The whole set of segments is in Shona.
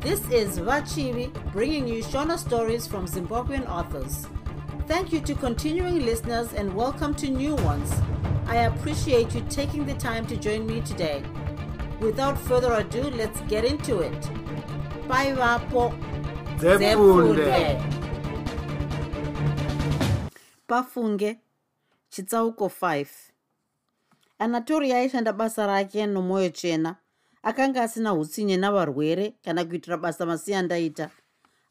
This is Vachivi bringing you Shona stories from Zimbabwean authors. Thank you to continuing listeners and welcome to new ones. I appreciate you taking the time to join me today. Without further ado, let's get into it. Bye, Vapo. Pafunge chitsauko 5 anatori aishanda basa rake nomwoyo chena akanga asina utsinye navarwere kana kuitira basa masiyandaita.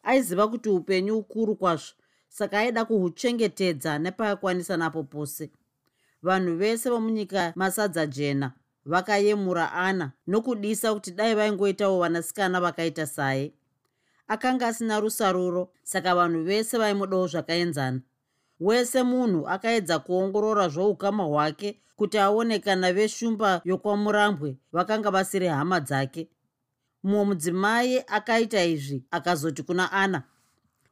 Aiziva kuti upenyu ukuru kwazvo saka aida kuhuchengetedza nepaakwanisa napo pose. Vanhu vese vomunyika masadza jena vakayemura ana nokudisa kuti dai vaingoitawo vanasikana vakaita saye. Akanga asina rusaruro saka vanhu vese vaimudawo zvakaenzana wese munhu akaedza kuongorora zvoukama hwake kuti aone kana veshumba yokwamurambwe vakanga vasiri hama dzake. Mumwe mudzimai akaita izvi akazoti kuna ana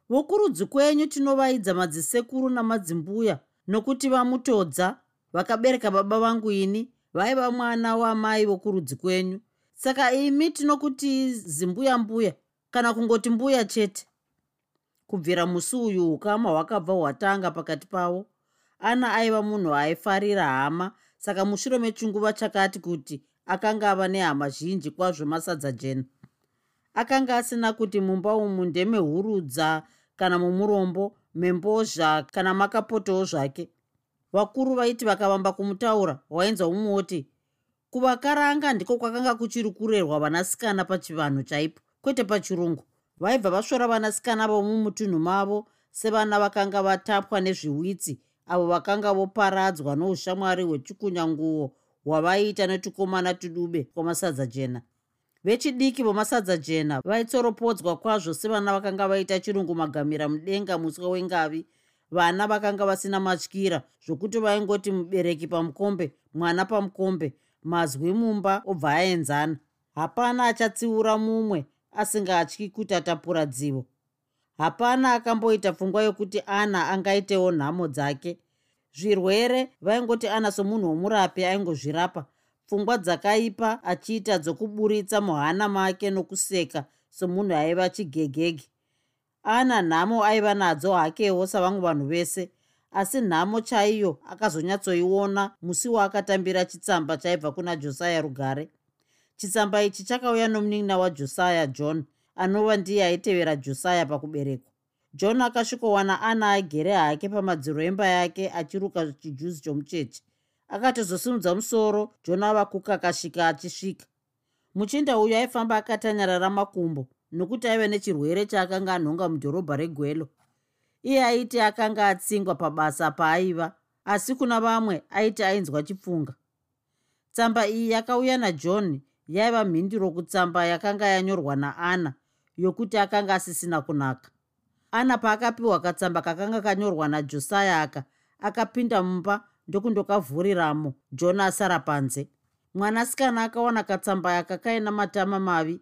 vokurudzi kwenyu tinovaidza madzisekuru namadzimbuya nokuti vamutodza vakabereka baba vangu ini vaiva mwana wamai vokurudzi kwenyu. Saka imi tinokuti zimbuya mbuya kana kungoti mbuya chete kubvira musi uyu ukama hwakabva hwatanga pakati pavo. Ana aiva munhu aifarira hama saka mushure mechinguva chakati kuti akanga ava nehama zhinji kwazvo masadza jena. Akanga asina kuti mumba umu ndemehurudza kana mumurombo membozha kana makapotowo zvake. Vakuru vaiti vakavamba kumutaura wainzwa umwe kuvakaranga ndiko kwakanga kuchiri kurerwa vanasikana pachivanhu chaipo kwete pachirungu vaibva vasvora vanasikana vomumutunhu mavo sevana vakanga vatapwa nezviwitsi avo vakanga voparadzwa noushamwari hwechikunyanguo hwavaiita netukomana tudube kwamasadza jena. Vechidiki vomasadza jena vaitsoropodzwa kwazvo sevana vakanga vaita chirungu magamira mudenga muswa wengavi. Vana vakanga vasina matyira zvokuti vaingoti mubereki pamukombe mwana pamukombe mazwi mumba obva aenzana. Hapana achatsiura mumwe asingatyi kuti atapura dzivo. Hapana akamboita pfungwa yokuti ana angaitewo nhamo dzake. Zvirwere vaingoti ana somunhu womurapi aingozvirapa. Pfungwa dzakaipa achiita dzokuburitsa muhana make nokuseka somunhu aiva chigegege. Ana nhamo aiva nadzo hakewo savamwe vanhu vese asi nhamo chaiyo akazonyatsoiona musi waakatambira chitsamba chaibva kuna josiah rugare chitsamba ichi chakauya nomunin'ina wajosiah john anova ndiye aitevera josiah pakuberekwa. John akasvikowana ana agere hake pamadziro emba yake achiruka chijuzi chomucheche. Akatozosimudza musoro john ava kukakashika achisvika. Muchinda uyu aifamba akatanyarara makumbo nokuti aiva nechirwere chaakanga anhonga mudhorobha regwelo. Iye aiti akanga atsingwa pabasa paaiva asi kuna vamwe aiti ainzwa chipfunga tsamba iyi yakauya najohn yaiva mhinduro kutsamba yakanga yanyorwa naana yokuti akanga asisina kunaka. Ana paakapiwa katsamba kakanga kanyorwa najosaya aka akapinda mumba ndokundokavhuriramo john asara panze mwanasikana akawana katsamba yaka kaina matama mavi.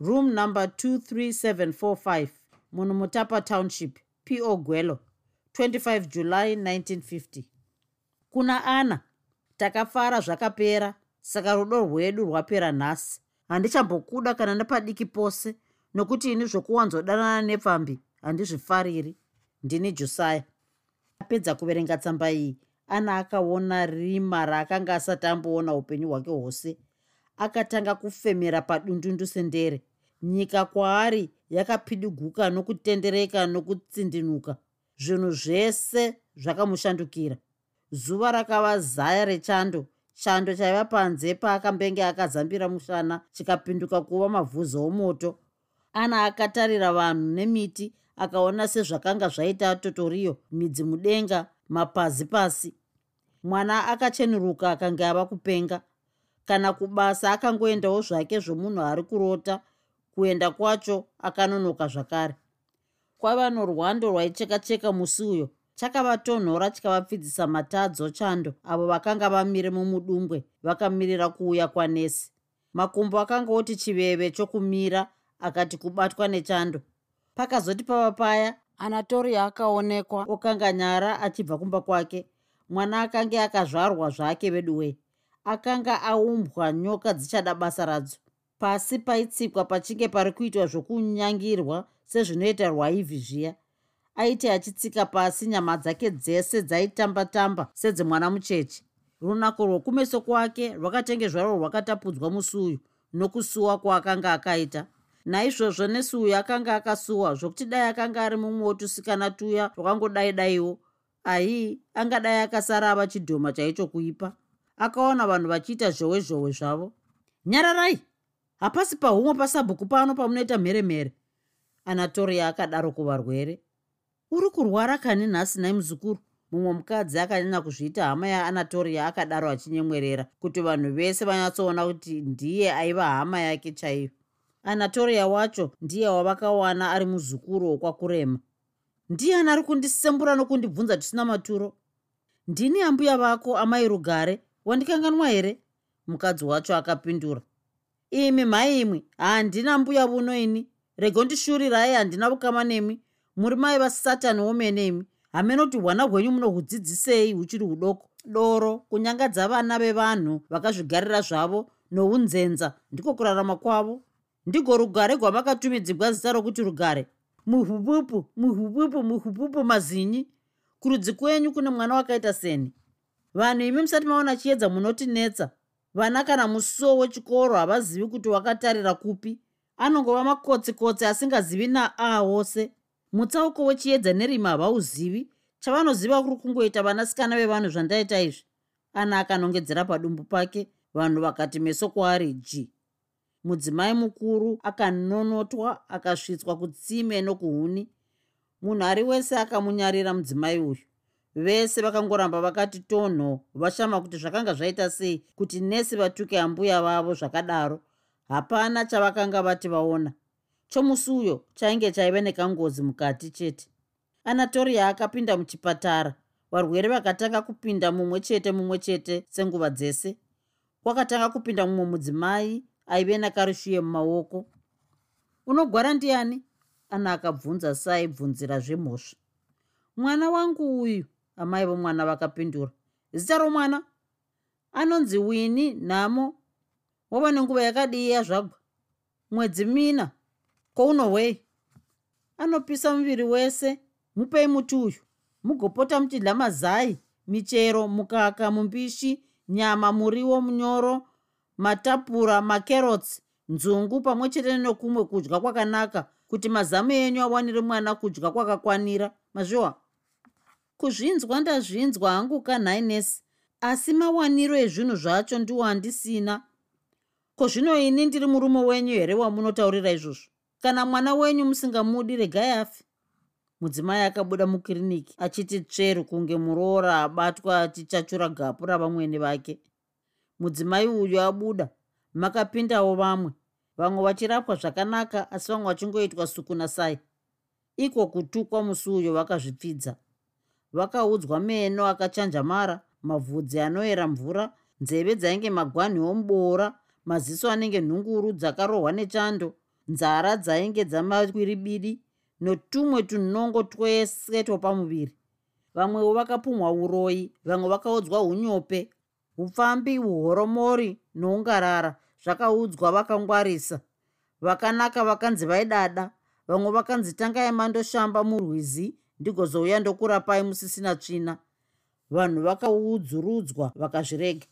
Room number 23745 munhu mutapa township po gwelo 25 july 1950 kuna ana takafara zvakapera saka rudo rwedu rwapera nhasi. Handichambokuda kana nepadiki pose nokuti ini zvokuwanzodanana nepfambi handizvifariri. Ndini josiah. Apedza kuverenga tsamba iyi. Ana akaona rima raakanga asati amboona upenyu hwake hwose akatanga kufemera padundundu sendere. Nyika kwaari yakapidiguka nokutendereka nokutsindinuka zvinhu zvese zvakamushandukira zuva rakava zaya rechando chando chaiva panze paakambenge akazambira mushana chikapinduka kuva mavhuzo omoto. Ana akatarira vanhu nemiti akaona sezvakanga zvaita totoriyo midzi mudenga mapazi pasi. Mwana akachenuruka akanga ava kupenga. Kana kubasa akangoendawo zvake zvomunhu ari kurota kuenda kwacho akanonoka zvakare. Kwaiva norwando rwaicheka cheka musi uyo chakavatonhora chikavapfidzisa matadzo chando avo vakanga vamire mumudumbwe vakamirira kuuya kwanesi makumbo akanga oti chiveve chokumira akati kubatwa nechando. Pakazoti pava paya anatoria akaonekwa okanganyara achibva kumba kwake. Mwana akange akazvarwa zvake veduwei akanga aumbwa nyoka dzichada basa radzo. Pasi paitsikwa pachinge pari kuitwa zvokunyangirwa sezvinoita rwaivhi zviya aiti achitsika pasi nyama dzake dzese dzaitamba-tamba sedzemwana mucheche. Runako rwokumeso kwake rwakatenge zvaro rwakatapudzwa musuyu nokusuwa kwaakanga akaita. Naizvozvo nesuyu akanga akasuwa zvokuti dai akanga ari mumwe wotusikana tuya twakangodai-daiwo aii angadai akasara ava chidhoma chaicho kuipa akaona vanhu vachiita zhowe zhowe zvavo. Nyararai! Hapasi pahumwe pasabhuku pano pamunoita mheremhere. Anatoria akadaro kuvarwere uri kurwara kani nhasi nai muzukuru mumwe mukadzi akanyanya kuzviita hama yaanatoria akadaro achinyemwerera kuti vanhu vese vanyatsoona kuti ndiye aiva hama yake chaiyo. Anatoria wacho ndiye wavakawana ari muzukuru wokwakurema ndiani ari kundisembura nokundibvunza tisina maturo? Ndini ambuya vako amai rugare. Wandikanganwa here? Mukadzi wacho akapindura. Imi mhai imwe handina mbuya vuno ini. Regondishurirai handina ukama nemi muri mai vasatani womene imi hamenoti hwana hwenyu munohudzidzisei huchiri hudoko? Doro kunyangadza vana vevanhu vakazvigarira zvavo nounzenza ndiko kurarama kwavo? Ndigo rugare gwamakatumidzigwa zita rokuti rugare? Muhupupu muhupupu muhupupu mazinyi. Kurudzi kwenyu kune mwana wakaita seni. Vanhu imi musati maona chiedza munotinetsa vana kana musuwo wechikoro havazivi kuti wakatarira kupi. Anongova makotsikotsi asingazivi naa wose mutsauko wechiedza nerima havauzivi chavanoziva kuri kungoita vanasikana vevanhu zvandaita izvi? Ana akanongedzera padumbu pake vanhu vakati meso kwaari ji mudzimai mukuru akanonotwa akasvitswa kutsime nokuhuni. Munhu ari wese akamunyarira mudzimai uyu. Vese vakangoramba vakati tonho vashama kuti zvakanga zvaita sei kuti nesi vatuke ambuya vavo zvakadaro? Hapana chavakanga vati vaona chomusi uyo chainge chaive nekangozi mukati chete. Anatoria akapinda muchipatara varwere vakatanga kupinda mumwe chete mumwe chete senguva dzese. Kwakatanga kupinda mumwe mudzimai aive nakarushuye mumaoko. Unogwara ndiani? Ana akabvunza saaibvunzira zvemhosva. Mwana wangu uyu amai vomwana vakapindura. Zita romwana? Anonzi wini nhamo wava nenguva yakadii yazvagwa mwedzi mina kwounohwei anopisa muviri wese mupei muti uyu. Mugopota muchidya mazai michero mukaka mumbishi nyama muriwo munyoro matapura makerots nzungu pamwe chete nokumwe kudya kwakanaka kuti mazamu enyu awanire mwana kudya kwakakwanira. Mazviwa? Kuzvinzwa ndazvinzwa hangu kanhai nesi. Asi mawaniro ezvinhu zvacho ndiwo handisina. Ko zvino ini ndiri murume wenyu here wamunotaurira izvozvo kana mwana wenyu musingamudi regai afi mudzimai akabuda mukiriniki achiti tsveru kunge muroora abatwa achichachura gapu ravamwene vake. Mudzimai uyu abuda makapindawo vamwe. Vamwe vachirapwa zvakanaka asi vamwe vachingoitwa sukuna sai iko kutukwa musi uyo vakazvipfidza. Vakaudzwa meno akachanjamara mavhudzi anoyera mvura nzeve dzainge magwanhi omuboora maziso anenge nhunguru dzakarohwa nechando nzara dzainge dzamakwiribidi notumwe tunongo twese twopamuviri vamwewo vakapumwa uroyi vamwe vakaudzwa unyope upfambi uhoromori noungarara zvakaudzwa vakangwarisa. Vakanaka vakanzi vaidada vamwe vakanzi tangai mandoshamba murwizi ndigozouya ndokurapai musisina tsvina. Vanhu vakaudzurudzwa vakazvirega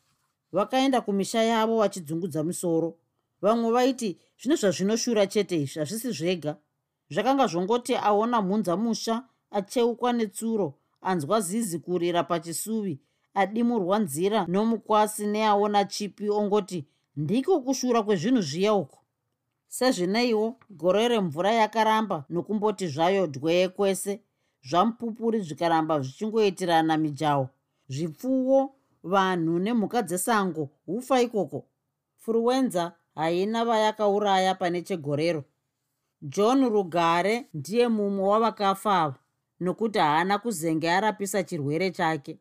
vakaenda kumisha yavo vachidzungudza musoro vamwe vaiti zvino zvazvinoshura chete izvi hazvisi zvega. Zvakanga zvongoti aona mhunza musha acheukwa netsuro anzwa zizi kurira pachisuvi adimurwa nzira nomukwasi neaona chipi ongoti ndiko kushura kwezvinhu zviya uko sezvineiwo gore remvura yakaramba nokumboti zvayo dwee kwese zvamupupuri zvikaramba zvichingoitirana mijaho zvipfuwo vanhu nemhuka dzesango ufa ikoko. Furuwenza haina vayakauraya pane chegorero. John rugare ndiye mumwe wavakafa ava nokuti haana kuzenge arapisa chirwere chake.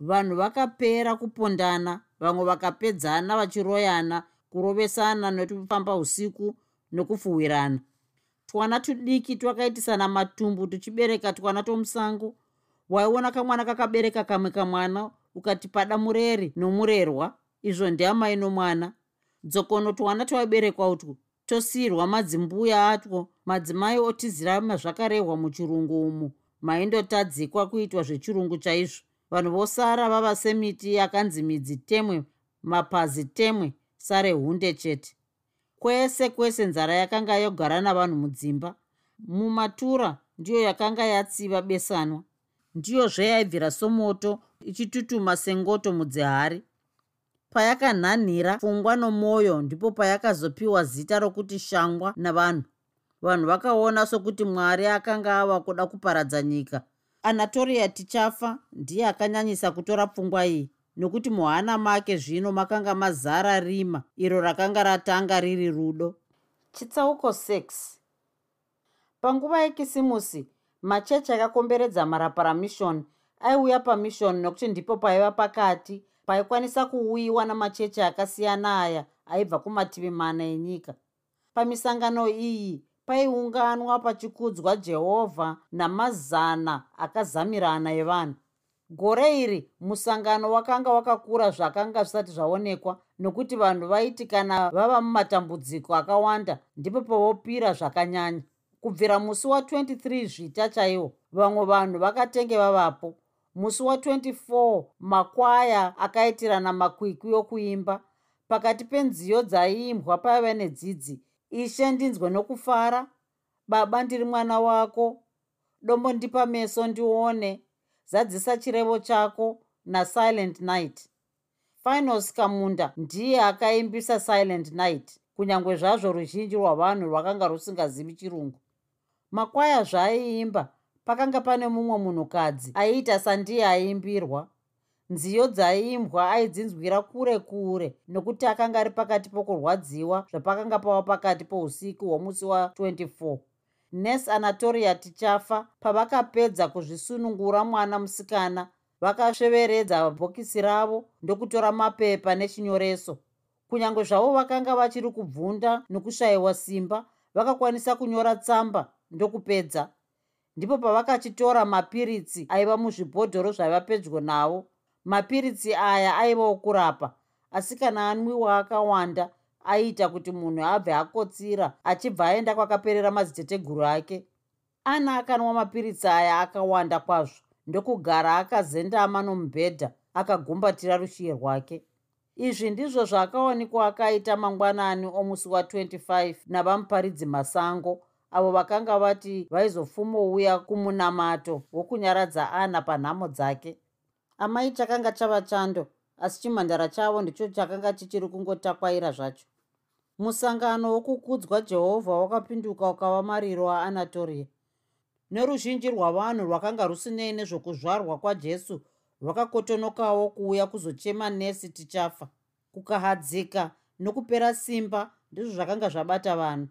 Vanhu vakapera kupondana vamwe vakapedzana vachiroyana kurovesana nokufamba usiku nokufuhwirana twana tudiki twakaitisana matumbu tuchibereka twana tomusango. Waiona kamwana kakabereka kamwe kamwana ukati pada mureri nomurerwa izvo ndiamai nomwana dzokono twana twaiberekwa utwo tosiyirwa madzimbuya atwo. Madzimai otizira mazvakarehwa muchirungu umu maindotadzikwa kuitwa zvechirungu chaizvo. Vanhu vosara vava semiti yakanzi midzi temwe mapazi temwe sare hunde chete. Kwese kwese nzara yakanga yogara navanhu mudzimba. Mumatura ndiyo yakanga yatsiva besanwa. Ndiyozve yaibvira somoto ichitutuma sengoto mudzihari payakanhanhira pfungwa nomwoyo ndipo payakazopiwa zita rokuti shangwa navanhu. Vanhu vakaona sokuti mwari akanga ava kuda kuparadza nyika. Anatoria tichafa ndiye akanyanyisa kutora pfungwa iyi nokuti muhana make zvino makanga mazara rima iro rakanga ratanga riri rudo. Chitsauko 6 panguva yekisimusi machechi akakomberedza maraparamishoni aiuya pamishoni nokuti ndipo paiva pakati paikwanisa kuuyiwa namachechi akasiyana aya aibva kumativi mana enyika. Pamisangano iyi paiunganwa pachikudzwa jehovha namazana akazamirana evanhu. Gore iri musangano wakanga wakakura zvakanga zvisati zvaonekwa nokuti vanhu vaiti kana vava mumatambudziko akawanda ndipo pavopira zvakanyanya. Kubvira musi wa23 zvita chaiwo vamwe vanhu vakatenge vavapo musi wa24 makwaya akaitirana makwikwi okuimba. Pakati penziyo dzaiimbwa paiva nedzidzi ishe ndinzwe nokufara. Baba ndiri mwana wako. Dombo ndipa meso ndione. Zadzisa chirevo chako nasilent night. Finos kamunda ndiye akaimbisa silent night kunyange zvazvo ruzhinji rwavanhu rwakanga rusingazivi chirungu. Makwaya zvaaiimba pakanga pane mumwe munhukadzi aiita sandiye aimbirwa. Nziyo dzaiimbwa aidzinzwira kure kure nokuti akanga ari pakati pokurwadziwa zvapakanga pava pakati pousiku hwomusi wa24 nes anatoria tichafa pavakapedza kuzvisunungura mwana musikana vakasveveredza bhokisi ravo ndokutora mapepa nechinyoreso. Kunyange zvavo vakanga vachiri kubvunda nokushayiwa simba vakakwanisa kunyora tsamba ndokupedza ndipo pavakachitora mapiritsi aiva muzvibhodhoro zvaiva pedyo navo. Mapiritsi aya aiva okurapa asi kana anwiwa akawanda aiita kuti munhu abve akotsira achibva aenda kwakaperera madziteteguru ake. Ana akanwa mapiritsi aya akawanda kwazvo ndokugara akazendama nomubhedha akagumbatira rushiye rwake. Izvi ndizvo zvaakawanikwa akaita mangwanani omusi wa25 navamuparidzi masango avo vakanga vati vaizofumouya kumunamato wokunyaradza ana panhamo dzake. Amai chakanga chava chando asi chimhandara chavo ndicho chakanga chichiri kungotakwaira zvacho. Musangano wokukudzwa jehovha wakapinduka ukava mariro aanatoria. Neruzhinji rwavanhu rwakanga rusinei nezvokuzvarwa kwajesu rwakakotonokawo kuuya kuzochema nesi tichafa. Kukahadzika nokupera simba ndizvo zvakanga zvabata vanhu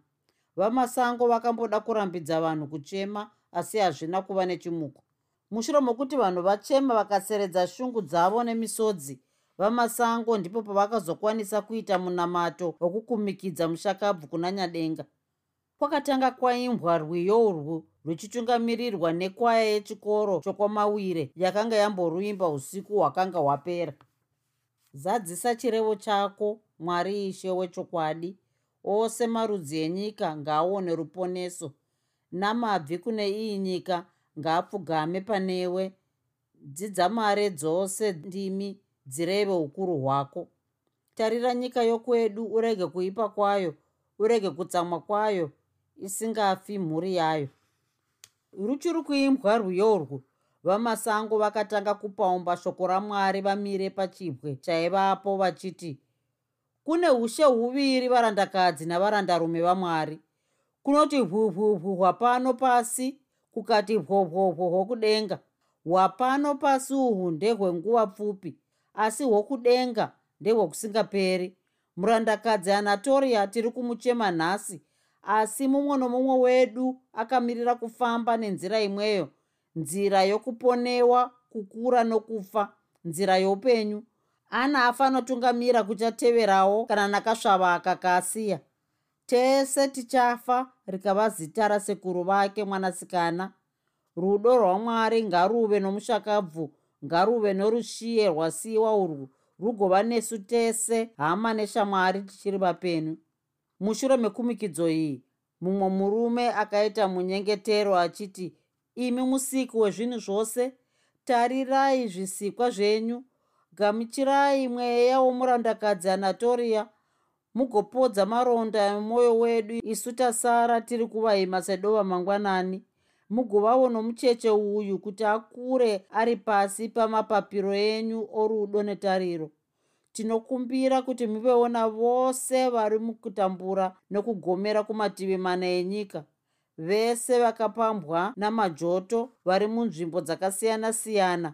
vamasango vakamboda kurambidza vanhu kuchema asi hazvina kuva nechimuko. Mushure mokuti vanhu vachema vakaseredza shungu dzavo nemisodzi vamasango ndipo pavakazokwanisa kuita munamato wokukumikidza mushakabvu kuna nyadenga. Kwakatanga kwaimbwa rwiyo urwu ruchitungamirirwa nekwaya yechikoro chokwamawire yakanga yamboruimba usiku hwakanga hwapera. Zadzisa chirevo chako mwari ishe wechokwadi ose marudzi enyika ngaaone ruponeso. Namabvi kune iyi nyika ngaapfugame panewe dzidzamare dzose ndimi dzireve ukuru hwako. Tarira nyika yokwedu urege kuipa kwayo urege kutsamwa kwayo isingafi mhuri yayo. Ruchiri kuimbwa rwiyo urwu vamasango vakatanga kupaumba shoko ramwari vamire pachibwe chaivapo vachiti kune ushe huviri varandakadzi navarandarume vamwari. Kunoti hwuhwuhwu hwapano pasi kukati hwohwohwo hwokudenga. Hwapano pasi uhwu ndehwenguva pfupi asi hwokudenga ndehwokusingaperi. Murandakadzi anatoria tiri kumuchema nhasi asi mumwe nomumwe wedu akamirira kufamba nenzira imweyo. Nzira yokuponewa kukura nokufa nzira youpenyu ana afanotungamira kuchateverawo kana nakasvava akakaasiya tese tichafa rikava zita rasekuru vake mwanasikana. Rudo rwamwari ngaruve nomushakabvu ngaruve norushiye rwasiyiwa urwu rugova nesu tese hama neshamwari tichiri vapenyu. Mushure mekumikidzo iyi mumwe murume akaita munyengetero achiti imi musiki wezvinhu zvose tarirai zvisikwa zvenyu gamuchirai mweya womurandakadzi anatoria. Mugopodza maronda emwoyo wedu. Isu tasara tiri kuvaima sedova mangwanani. Mugovawo nomucheche uyu kuti akure ari pasi pamapapiro enyu orudo netariro. Tinokumbira kuti muvewo navose vari mukutambura nokugomera kumativi mana enyika. Vese vakapambwa namajoto vari munzvimbo dzakasiyana-siyana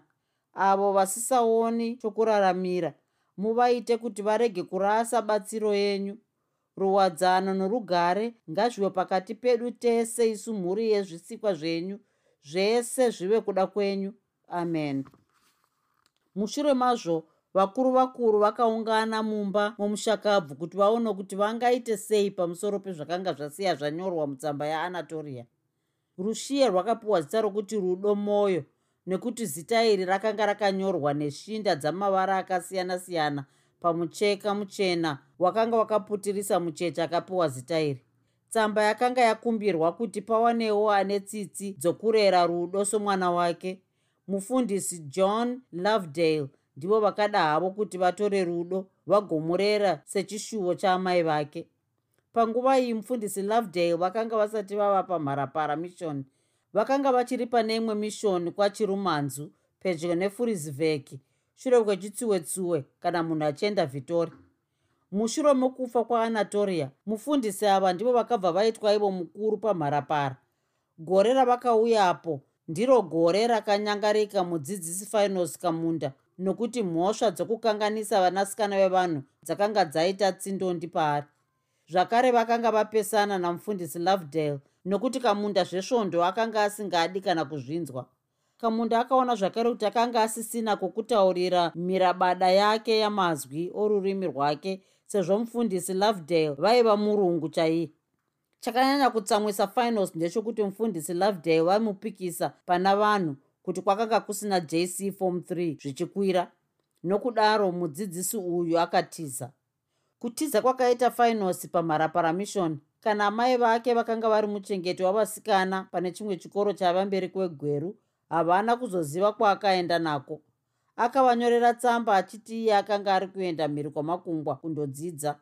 avo vasisaoni chokuraramira. Muvaite kuti varege kurasa batsiro yenyu. Ruwadzano norugare ngazvive pakati pedu tese isu mhuri yezvisikwa zvenyu. Zvese zvive kuda kwenyu. Amen. Mushure mazvo vakuru vakuru vakaungana mumba momushakabvu kuti vaone kuti vangaite sei pamusoro pezvakanga zvasiya zvanyorwa mutsamba yaanatoria rushiye rwakapiwa zita rokuti rudo mwoyo nekuti zita iri rakanga rakanyorwa neshinda dzamavara akasiyana-siyana pamucheka muchena wakanga wakaputirisa mucheche akapiwa zita iri. Tsamba yakanga yakumbirwa kuti pawanewo ane tsitsi dzokurera rudo somwana wake. Mufundisi john lovedale ndivo vakada havo kuti vatore rudo vagomurera sechishuwo chaamai vake. Panguva iyi mufundisi lovedale vakanga vasati vava pamharapara mission vakanga vachiri pane imwe mission kwachirumanzu pedyo nefurisvek shure kwechitsuwetsuwe kana munhu achienda vitori mushure mokufa kwaanatoria mufundisi ava ndivo vakabva vaitwa ivo mukuru pamharapara. Gore ravakauyapo ndiro gore rakanyangarika mudzidzisi finos kamunda nokuti mhosva dzokukanganisa vanasikana vevanhu dzakanga dzaita tsindondi paari zvakare vakanga vapesana namufundisi lovedale nokuti kamunda zvesvondo akanga asingadi kana kuzvinzwa. Kamunda akaona zvakare kuti akanga asisina kwokutaurira mirabada yake yamazwi orurimi rwake sezvo mufundisi lovedale vaiva murungu chaiye. Chakanyanya kutsamwisa finals ndechekuti mufundisi lovedale vaimupikisa pana vanhu kuti kwakanga kusina jc form 3 zvichikwira. Nokudaro mudzidzisi uyu akatiza. Kutiza kwakaita finals pamharapara mission kana mai vake vakanga vari muchengeti wavasikana pane chimwe chikoro chaiva mberi kwegweru havana kuzoziva kwaakaenda nako. Akavanyorera tsamba achiti iye akanga ari kuenda mhiri kwamakungwa kundodzidza.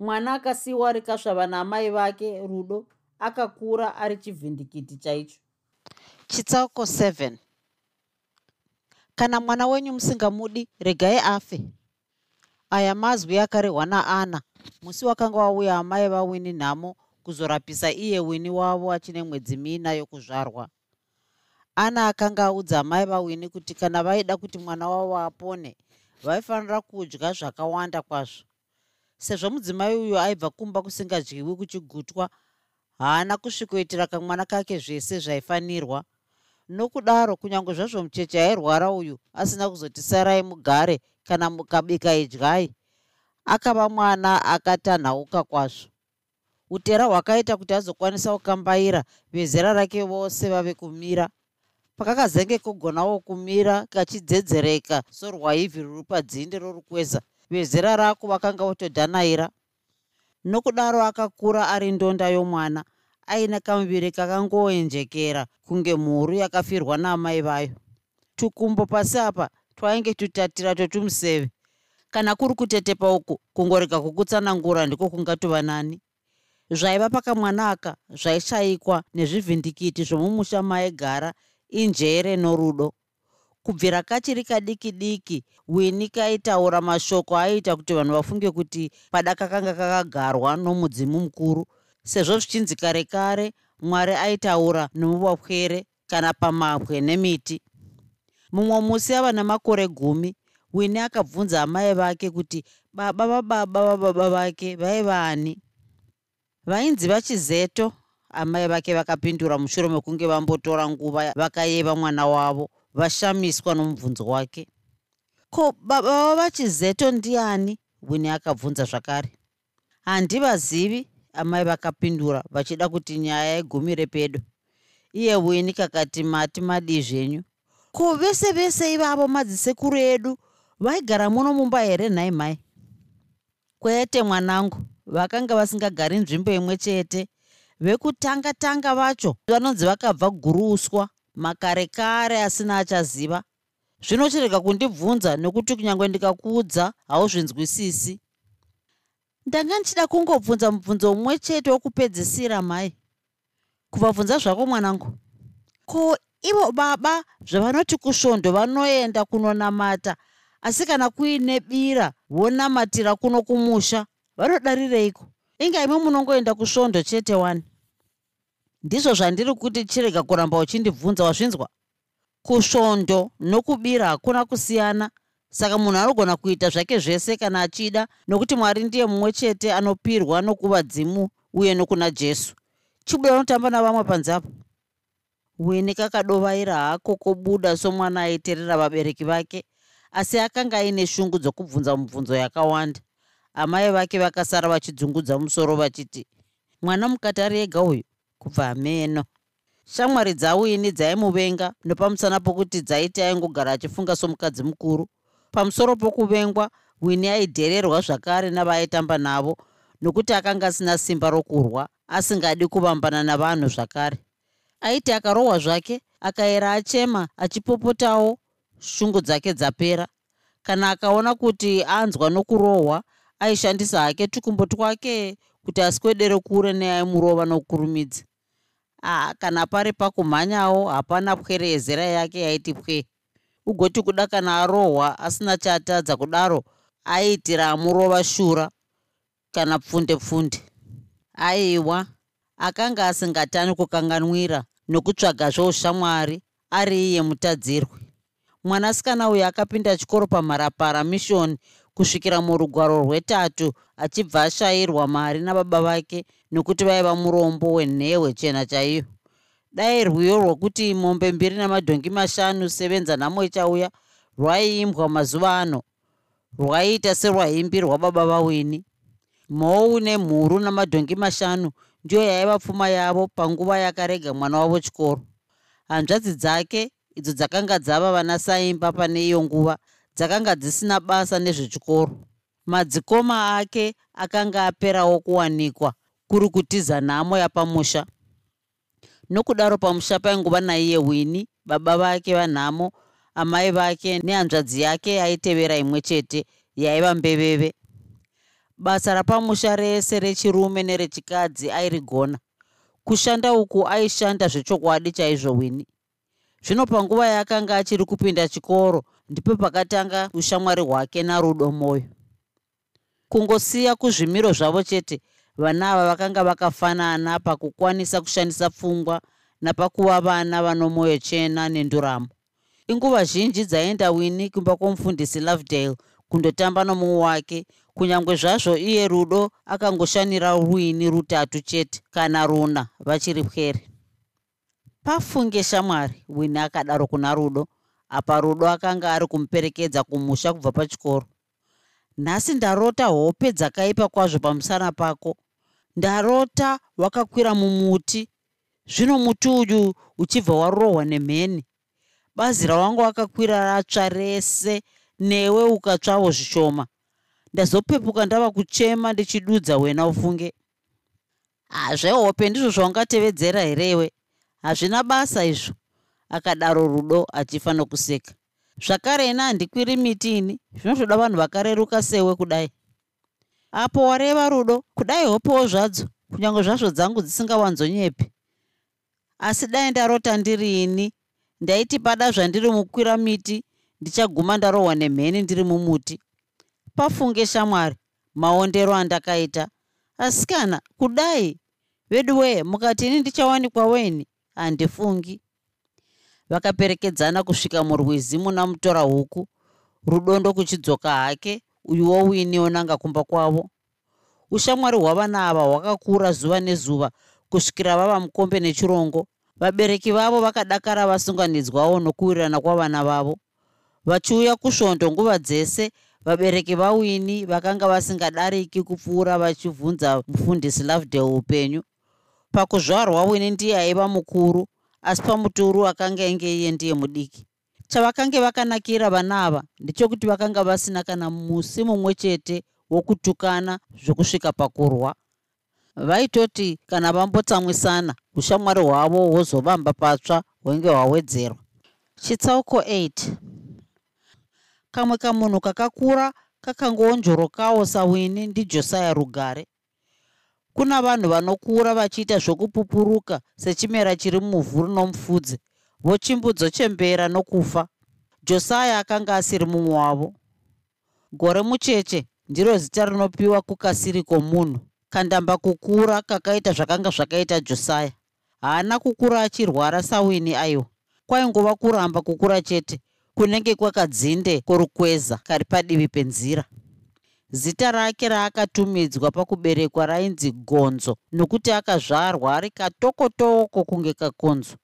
Mwana akasiyiwa rikasvava naamai vake rudo akakura ari chivhindikiti chaicho. Chitsauko 7 kana mwana wenyu musingamudi regai afe aya mazwi akarehwa naana. Musi wakanga wauya amai vawini nhamo kuzorapisa iye wini wavo achine mwedzi mina yokuzvarwa. Ana akanga audza amai vawini kuti kana vaida kuti mwana wavo apone vaifanira kudya zvakawanda kwazvo. Sezvo mudzimai uyu aibva kumba kusingadyiwi kuchigutwa haana kusvikoitira kamwana kake zvese zvaifanirwa nokudaro kunyange zvazvo mucheche airwara uyu asina kuzoti sarai mugare kana mukabika idyai akava mwana akatanhauka kwazvo. Utera hwakaita kuti azokwanisa kukambaira vezera rake vose vave kumira. Pakakazenge kugonawo kumira kachidzedzereka sorwaivhi ruri padzinde rorukweza. Vezera rako vakanga votodhanaira. Nokudaro akakura ari ndonda yomwana aine kamuviri kakangoenjekera kunge mhuru yakafirwa naamai vayo. Tukumbo pasi apa twainge tutatira totumuseve. Kana kuri kutetepa uku kungorega kukutsanangura ndiko kungatova nani. Zvaiva pakamwana aka zvaishayikwa nezvivhindikiti zvomumusha maigara injere norudo. Kubvira kachiri kadiki diki wini kaitaura mashoko aiita kuti vanhu vafunge kuti pada kakanga kakagarwa nomudzimu mukuru sezvo zvichinzi kare kare mwari aitaura nomuvapwere kana pamabwe nemiti. Mumwe musi ava nemakore gumi wini akabvunza amai vake kuti baba vababa vababa vake vaiva ani vainzi vachizeto amai vake vakapindura mushure mekunge vambotora nguva vakayeva mwana wavo vashamiswa nomubvunzo wake. Ko baba vavachizeto ndiani? Wini akabvunza zvakare. Handivazivi amai vakapindura vachida kuti nyaya igumire pedo iye wini kakati mati madi zvenyu. Ko vese vese ivavo madzisekuru edu vaigara muno mumba here nhai mhai kwete mwanangu vakanga vasingagari nzvimbo imwe chete vekutanga tanga vacho vanonzi vakabva guruuswa makare kare asina achaziva. Zvino chirega kundibvunza nokuti kunyange ndikakuudza hauzvinzwisisi ndanga ndichida kungobvunza mubvunzo mumwe chete wokupedzisira mhai kuvabvunza zvako mwanangu? Ko ivo baba zvavanoti kusvondo vanoenda kunonamata asi kana kuine bira vonamatira kuno kumusha vanodarireiko? Inga imi munongoenda kusvondo chete wani? Ndizvo zvandiri kuti chirega kuramba uchindibvunza wazvinzwa? Kusvondo nokubira hakuna kusiyana saka munhu anogona kuita zvake zvese kana achida nokuti mwari ndiye mumwe chete anopirwa nokuvadzimu uye nokuna jesu. Chibuda unotamba navamwe panze apo wini kakadovaira hako kobuda somwana aiterera vabereki vake asi akanga aine shungu dzokubvunza mubvunzo yakawanda. Amai vake vakasara vachidzungudza musoro vachiti mwana mukati ari ega uyu? Kubva meno. Shamwari dzawini dzaimuvenga nopamusana pokuti dzaiti aingogara achifunga somukadzi mukuru pamusoro pokuvengwa wini aidhererwa zvakare navaaitamba navo nokuti akanga asina simba rokurwa asingadi kuvambana navanhu zvakare. Aiti akarohwa zvake akaera achema achipopotawo shungu dzake dzapera. Kana akaona kuti anzwa nokurohwa aishandisa hake tukumbo twake kuti aswedere kure neaimurova nokukurumidza a kana pari pakumhanyawo hapana pwere yezera yake yaiti pwe ugoti kuda kana arohwa asina chaatadza kudaro aiitira amurova shura kana pfunde pfunde. Aiwa akanga asingatani kukanganwira nokutsvaga zvoushamwari ari iye mutadzirwe mwanasikana uyu akapinda chikoro pamharapara mishoni kusvikira murugwaro rwetatu achibva ashayirwa mari nababa vake nokuti vaiva murombo wenhehwe chena chaiyo dai rwiyo rwokuti mombe mbiri namadhongi mashanu sevenza nhamo ichauya rwaiimbwa mazuva ano. Rwaiita serwaimbirwa baba vawini. Mhou nemhuru namadhongi mashanu ndiyo yaiva pfuma yavo panguva yakarega mwana wavo chikoro. Hanzvadzi dzake idzo dzakanga dzava vana saimba pane iyo nguva dzakanga dzisina basa nezvechikoro. Madzikoma ake akanga aperawo kuwanikwa kuri kutiza nhamo yapamusha nokudaro pamusha painguva naiye wini baba vake vanhamo amai vake nehanzvadzi yake aitevera imwe chete yaiva mbeveve. Basa rapamusha rese rechirume nerechikadzi airigona. Kushanda uku aishanda zvechokwadi chaizvo wini. Zvino panguva yaakanga achiri kupinda chikoro ndipo pakatanga ushamwari hwake narudo mwoyo kungosiya kuzvimiro zvavo chete vana ava vakanga vakafanana pakukwanisa kushandisa pfungwa napakuva vana vano mwoyo chena nenduramo. Inguva zhinji dzaenda wini kumba kwomufundisi lovedale kundotamba nomumwe wake kunyange zvazvo iye rudo akangoshanira ruini rutatu chete kana runa vachiri pwere pafunge shamwari wini akadaro kuna rudo apa rudo akanga ari kumuperekedza kumusha kubva pachikoro. Nhasi ndarota hope dzakaipa kwazvo pamusana pako ndarota wakakwira mumuti. Zvino muti uyu uchibva warohwa nemheni. Bazi rawanga wakakwira ratsva rese newe ukatsvawo zvishoma. Ndazopepuka ndava kuchema ndichidudza wena ufunge. Hazvehope ndizvo zvaungatevedzera herewe hazvina basa izvo. Akadaro rudo achifa nokuseka. Zvakare ina handikwiri miti ini. Zvinotoda vanhu vakareruka sewe kudai apo wareva rudo kudai hopewo zvadzo kunyange zvazvo dzangu dzisingawanzonyepi. Asi dai ndarota ndiri ini ndaiti pada zvandiri mukwira miti ndichaguma ndarohwa nemheni ndiri mumuti. Pafunge shamwari maondero andakaita. Asi kana kudai vedu wee mukati ini ndichawanikwa weni handifungi. Vakaperekedzana kusvika murwizi muna mutora huku rudondo kuchidzoka hake uyuwo wini onanga kumba kwavo. Ushamwari hwavana ava hwakakura zuva nezuva kusvikira vava mukombe nechirongo vabereki vavo vakadakara vasunganidzwawo nokuwirirana kwavana vavo. Vachiuya kusvondo nguva dzese vabereki vawini vakanga vasingadariki kupfuura vachibvunza mufundisi lovedale upenyu. Pakuzvarwa wini ndiye aiva mukuru asi pamuturu akanga inge iye ndiye mudiki chavakange vakanakira vana ava ndechekuti vakanga vasina kana musi mumwe chete wokutukana zvokusvika pakurwa. Vaitoti kana vambotsamwisana ushamwari hwavo hwozovamba patsva hwenge hwawedzerwa. Chitsauko 8 kamwe kamunhu kakakura kakangoonjorokawo sawini ndijosaya rugare. Kuna vanhu vanokura vachiita zvokupupuruka sechimera chiri muvhu rinomufudze vochimbudzochembera nokufa. Josaya akanga asiri mumwe wavo. Gore mucheche ndiro zita rinopiwa kukasiri kwomunhu kandamba kukura kakaita zvakanga zvakaita josaya haana kukura achirwara sawini aiwa kwaingova kuramba kukura chete kunenge kwakadzinde kworukweza kari padivi penzira. Zita rake raakatumidzwa pakuberekwa rainzi gonzo nokuti akazvarwa ari katokotoko kunge kakonzo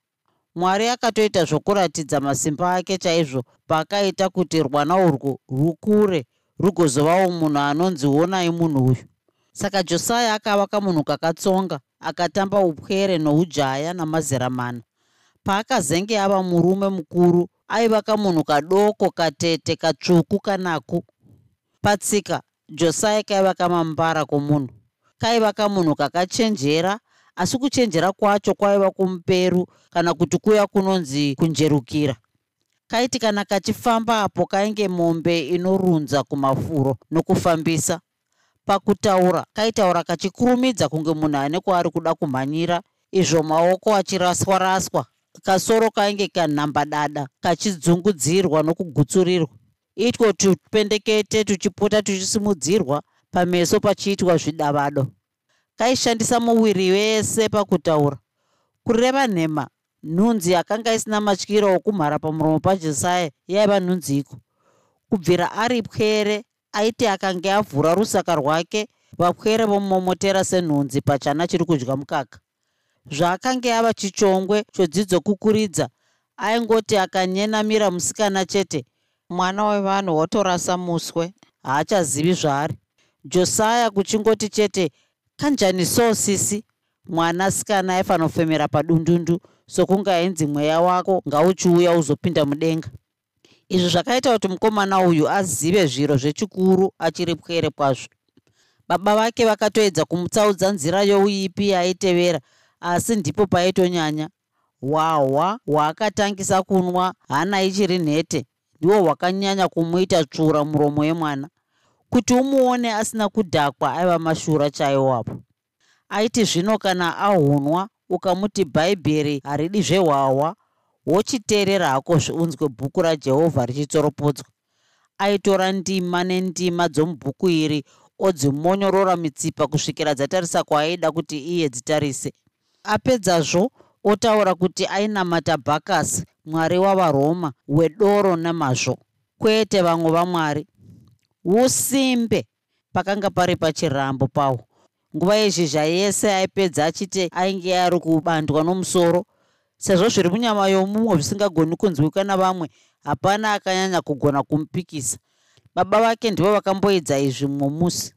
mwari akatoita zvokuratidza masimba ake chaizvo paakaita kuti rwana urwu rukure rugozovawo munhu anonzi onai munhu uyu. Saka josaya akava kamunhu kakatsonga akatamba upwere noujaya namazera mana. Paakazenge ava murume mukuru aiva kamunhu kadoko katete katsvuku kanaku. Patsika josaya kaiva kamambara komunhu. Kaiva kamunhu kakachenjera asi kuchenjera kwacho kwaiva kumuperu kana kuti kuya kunonzi kunjerukira. Kaiti kana kachifamba apo kainge mombe inorunza kumafuro nokufambisa. Pakutaura kaitaura kachikurumidza kunge munhu ane kwaari kuda kumhanyira izvo maoko achiraswa-raswa. Kasoro kainge kanhambadada kachidzungudzirwa nokugutsurirwa. Itwo tupendekete tuchipota tuchisimudzirwa pameso pachiitwa zvidavado kaishandisa muviri wese pakutaura. Kureva nhema nhunzi akanga isina matyiro okumhara pamuromo pajesaya yaiva nhunzi iko. Kubvira ari pwere aiti akange avhura rusaka rwake vapwere vomomotera senhunzi pachana chiri kudya mukaka. Zvaakange ava chichongwe chodzidzo kukuridza aingoti akanyenamira musikana chete mwana wevanhu wotorasa muswe haachazivi zvaari. Josaya kuchingoti chete kanjani so sisi? Mwanasikana aifanofemera padundundu sokunge ainzi mweya wako ngauchiuya uzopinda mudenga. Izvi zvakaita kuti mukomana uyu azive zviro zvechikuru achiri pwere kwazvo. Baba vake vakatoedza kumutsaudza nzira youipi yaaitevera asi ndipo paitonyanya hwahwa hwaakatangisa kunwa hana ichiri nhete ndihwo hwakanyanya kumuita tsvura muromo yemwana kuti umuone asina kudhakwa aiva mashura chaiwapo aiti zvino kana ahunwa ukamuti bhaibheri haridi zvehwahwa wochiteerera hako zviunzwe bhuku rajehovha richitsoropodzwa aitora ndima nendima dzomubhuku iri odzimonyorora mitsipa kusvikira dzatarisa kwaaida kuti iye dzitarise apedzazvo otaura kuti ainamata bhakasi mwari wavaroma wedoro nemazvo kwete vamwe vamwari usimbe pakanga pari pachirambo pawo. Nguva yezhizha yese aipedza achiti ainge ari kubandwa nomusoro. Sezvo zviri munyama yomumwe zvisingagoni kunzwika navamwe hapana akanyanya kugona kumupikisa. Baba vake ndivo vakamboedza izvi mumwe musi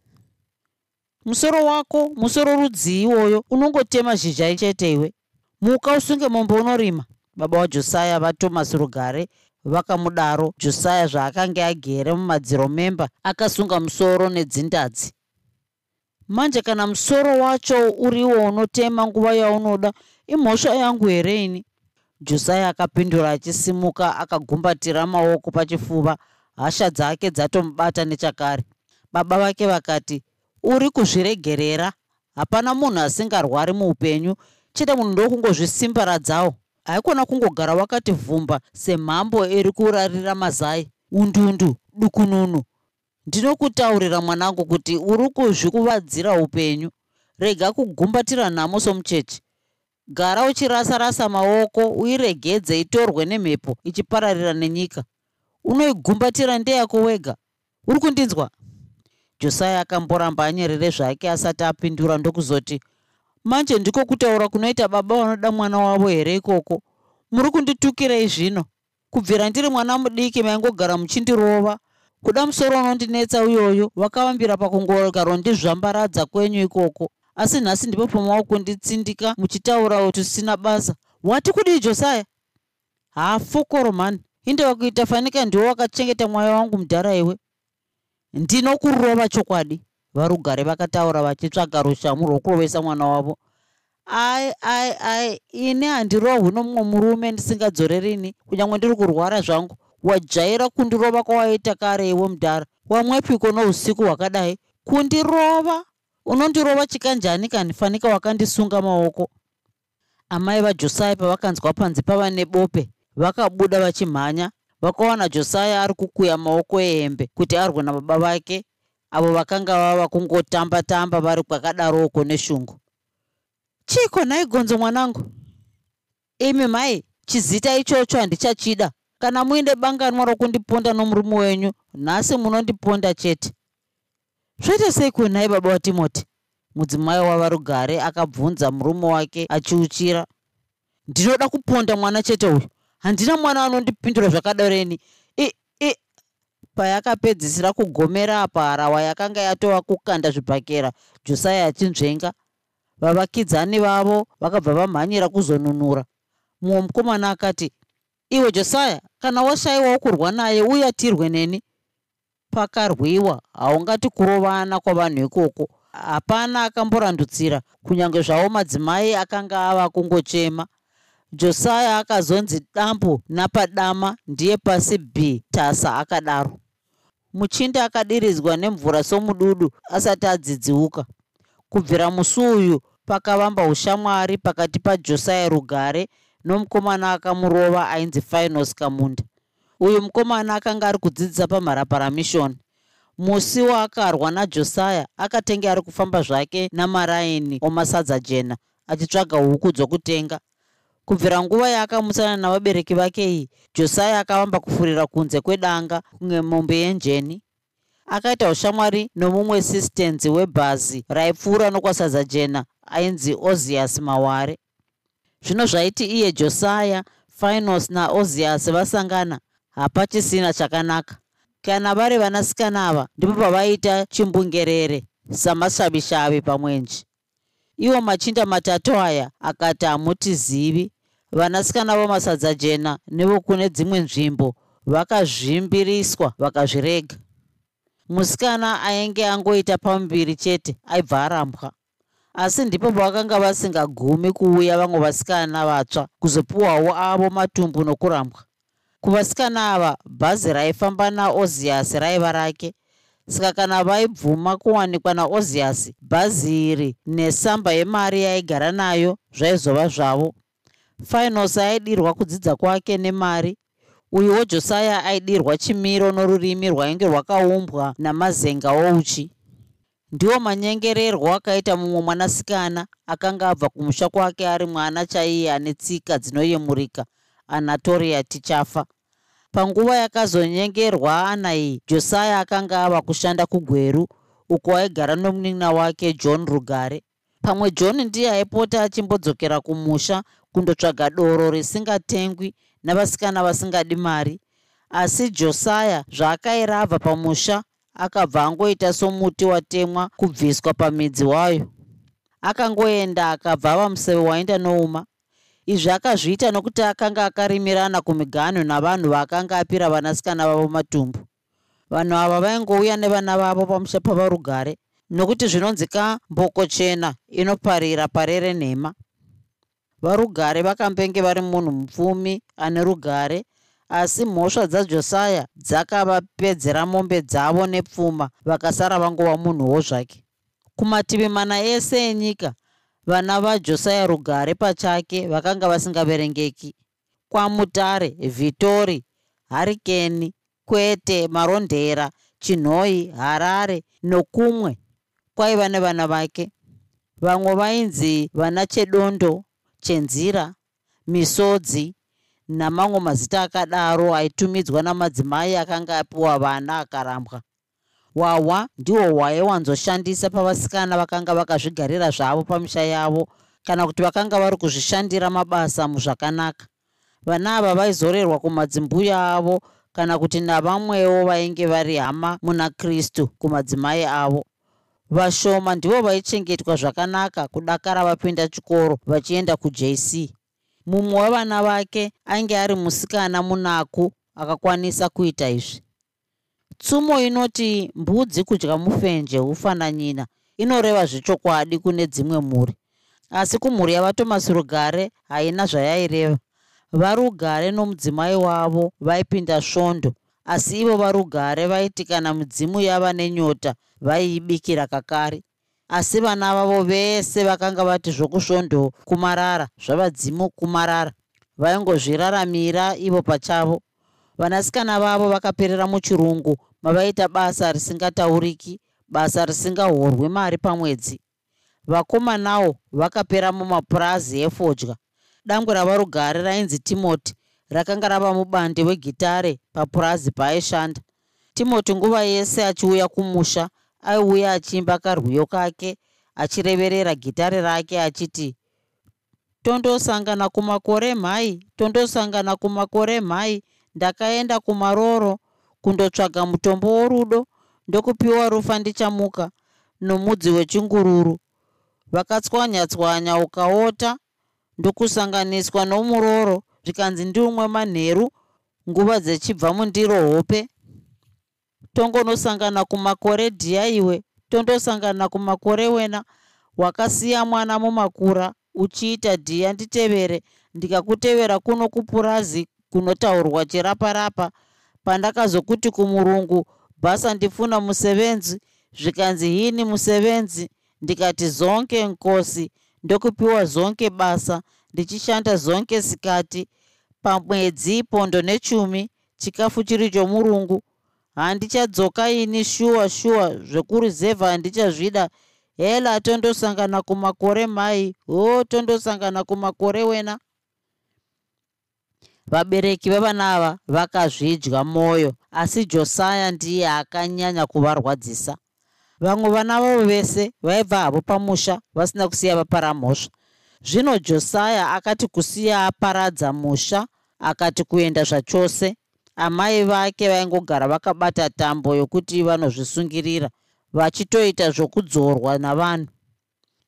musoro wako musoro rudzii iwoyo unongotema zhizha chete iwe? Muka usunge mombe unorima. Baba wajosaya vatomasi rugare vakamudaro. Josaya zvaakanga agere mumadziro memba akasunga musoro nedzindadzi. Manje kana musoro wacho uriwo unotema nguva yaunoda imhosva yangu here ini? Josaya akapindura achisimuka akagumbatira maoko pachifuva. Hasha dzake dzatomubata nechakare. Baba vake vakati uri kuzviregerera? Hapana munhu asingarwari muupenyu. Chete munhu ndokungozvisimbaradzawo haikona kungogara wakati vhumba semhambo iri kurarira mazai. Undundu dukununu. Ndinokutaurira mwanangu kuti uri kuzvikuvadzira upenyu. Rega kugumbatira nhamo somucheche gara uchirasa-rasa maoko uiregedze itorwe nemhepo ichipararira nenyika. Unoigumbatira ndeyako wega. Uri kundinzwa? Josaya akamboramba anyerere zvake asati apindura ndokuzoti manje ndiko kutaura kunoita baba vanoda mwana wavo here ikoko? Muri kunditukirei zvino kubvira ndiri mwana mudiki maingogara muchindirova. Kuda musoro unondinetsa uyoyo wakavambira pakungogaro ndizvambaradza kwenyu ikoko. Asi nhasi ndipo pamava kunditsindika muchitaura kuti sina basa. Wati kudii josaya haafokoro mani indeva kuita fanika ndiwo wakachengeta mwoyo wangu mudhara iwe. Ndinokurova chokwadi varugare vakataura vachitsvaga rushamu rwokurovesa mwana wavo. Ai ai ai ini handirohwi nomumwe murume ndisingadzoririni kunyange ndiri kurwara zvangu. Wajaira kundirova kwawaita kare iwe mudhara wamwepiko nousiku hwakadai? Kundirova? Unondirova chikanjani? Kanifanika wakandisunga maoko. Amai vajosai pavakanzwa panzi pava nebope. Vakabuda vachimhanya. Vakawana josaya ari kukuya maoko ehembe kuti arwe nababa vake avo vakanga vava kungotamba tamba vari kwakadaroko neshungu. Chiko nhai gonzo mwanangu? Imi mai chizita ichocho handichachida. Kana muinde banganwa rokundiponda nomurume wenyu nhasi munondiponda chete. Zvoita sei kunhai baba watimoti mudzimai wava rugare akabvunza murume wake achiuchira. Ndinoda kuponda mwana chete uyu. Handina mwana anondipindura zvakadareni payakapedzisira kugomera apa harawa yakanga yatova kukanda zvibhakera josaya achinzvenga. Vavakidzani vavo vakabva vamhanyira kuzonunura. Mumwe mukomana akati iwe josaya kana washayiwawo kurwa naye uya tirwe neni? Pakarwiwa haungati kurovana kwavanhu ikoko. Hapana akamborandutsira kunyange zvavo madzimai akanga ava kungochema. Josaya akazonzi dambu napadama ndiye pasi b tasa akadaro muchinda akadiridzwa nemvura somududu asati adzidziuka. Kubvira musi uyu pakavamba ushamwari pakati pajosaya rugare nomukomana akamurova ainzi finos kamunda. Uyu mukomana akanga ari kudzidzisa pamharaparamishoni musi waakarwa najosaya akatenge ari kufamba zvake namaraini omasadza jena achitsvaga huku dzokutenga kubvira nguva yaakamusana navabereki vake iyi josaya akavamba kufurira kunze kwedanga kunge mombe yenjeni. Akaita ushamwari nomumwe sistenzi webhazi raipfuura nokwasadza jena ainzi ozias maware. Zvino zvaiti iye josaya finos naozias vasangana hapachisina chakanaka. Kana vari vanasikana ava ndipo pavaita chimbungerere samashavishavi pamwenje. Iwo machinda matatu aya akati hamutizivi vanasikana vomasadza jena nevokune dzimwe nzvimbo vakazvimbiriswa vakazvirega. Musikana ainge angoita pamuviri chete aibva arambwa. Asi ndipo pavakanga vasingagumi kuuya vamwe vasikana vatsva kuzopiwawo avo matumbu nokurambwa. Kuvasikana ava bhazi raifamba naoziasi raiva rake. Saka kana vaibvuma kuwanikwa naoziasi bhazi iri nesamba yemari yaigara nayo zvaizova zvavo finos aidirwa kudzidza kwake nemari. Uyuwo josaya aidirwa chimiro norurimi rwainge rwakaumbwa namazenga ouchi. Ndiwo manyengererwo akaita mumwe mwanasikana akanga abva kumusha kwake ari mwana chaiye ane tsika dzinoyemurika anatoria tichafa panguva yakazonyengerwa ana iyi josaya akanga ava kushanda kugweru uko aigara nomunina wake john rugare. Pamwe john ndiye aipota achimbodzokera kumusha kundotsvaga doro risingatengwi navasikana vasingadi mari. Asi josaya zvaakairabva pamusha akabva angoita somuti watemwa kubviswa pamidzi wayo. Akangoenda akabva ava museve waenda nouma. Izvi akazviita nokuti akanga akarimirana kumiganho navanhu vaakanga apira vanasikana vavo matumbu. Vanhu ava vaingouya nevana vavo pamusha pavarugare nokuti zvinonzika mboko chena inoparira parere nhema varugare vakambenge vari munhu mupfumi ane rugare asi mhosva dzajosaya dzakavapedzera mombe dzavo nepfuma vakasara vangova munhuwo zvake. Kumativi mana ese enyika vana vajosaya rugare pachake vakanga vasingaverengeki. Kwamutare vhitori harikeni kwete marondera chinhoi harare nokumwe kwaiva nevana vake. Vamwe vainzi vana chedondo chenzira misodzi namamwe mazita akadaro aitumidzwa namadzimai akanga apiwa vana akarambwa. Hwahwa ndihwo hwaiwanzoshandisa pavasikana vakanga vakazvigarira zvavo pamisha yavo kana kuti vakanga vari kuzvishandira mabasa muzvakanaka. Vana ava vaizorerwa kumadzimbuya avo kana kuti navamwewo vainge vari hama muna kristu kumadzimai avo vashoma ndivo vaichengetwa zvakanaka kudakara vapinda chikoro vachienda kujc mumwe wevana vake ainge ari musikana munaku akakwanisa kuita izvi. Tsumo inoti mbudzi kudya mufenje ufananyina inoreva zvechokwadi kune dzimwe mhuri. Asi kumhuri yavatomasi rugare haina zvayaireva. Varugare nomudzimai wavo vaipinda svondo asi ivo varugare vaiti kana mudzimu yava nenyota vaiibikira kakare. Asi vana vavo vese vakanga vati zvokusvondo kumarara zvavadzimu kumarara vaingozviraramira ivo pachavo. Vanasikana vavo vakaperera muchirungu mavaita basa risingatauriki basa risingahorwi mari pamwedzi. Vakomanawo vakapera mumapurazi efodya. Dangwe ravarugare rainzi timoti rakanga rava mubande wegitare papurazi paaishanda timoti nguva yese achiuya kumusha aiuya achiimba karwiyo kake achireverera gitare rake achiti tondosangana kumakore mhai tondosangana kumakore mhai ndakaenda kumaroro kundotsvaga mutombo worudo ndokupiwa rufa ndichamuka nomudzi wechingururu. Vakatswanya-tswanya ukaota ndokusanganiswa nomuroro zvikanzi ndiumwe manheru nguva dzechibva mundiro hope. Tongonosangana kumakore dhiya iwe tondosangana kumakore wena. Wakasiya mwana mumakura uchiita dhiya nditevere. Ndikakutevera kuno kupurazi kunotaurwa chirapa-rapa. Pandakazokuti kumurungu bhasa ndifuna musevenzi zvikanzi hini musevenzi? Ndikati zonke nkosi ndokupiwa zonke basa ndichishanda zonke sikati pamwedzi pondo nechumi chikafu chiri chomurungu handichadzoka ini shuwa shuwa zvekuruzevha handichazvida. Hela tondosangana kumakore mai ho tondosangana kumakore wena. Vabereki vevana ava vakazvidya mwoyo asi josaya ndiye akanyanya kuvarwadzisa. Vamwe vana vavo vese vaibva havo pamusha vasina kusiya vapara mhosva zvino josaya akati kusiya aparadza musha akati kuenda zvachose amai vake vaingogara vakabata tambo yokuti vanozvisungirira vachitoita zvokudzorwa navanhu.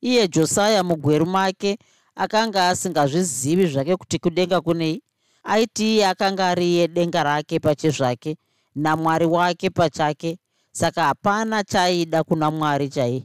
Iye josaya mugweru make akanga asingazvizivi zvake kuti kudenga kunei aiti iye akanga ari iye denga rake pachezvake namwari wake pachake saka hapana chaaida kuna mwari chai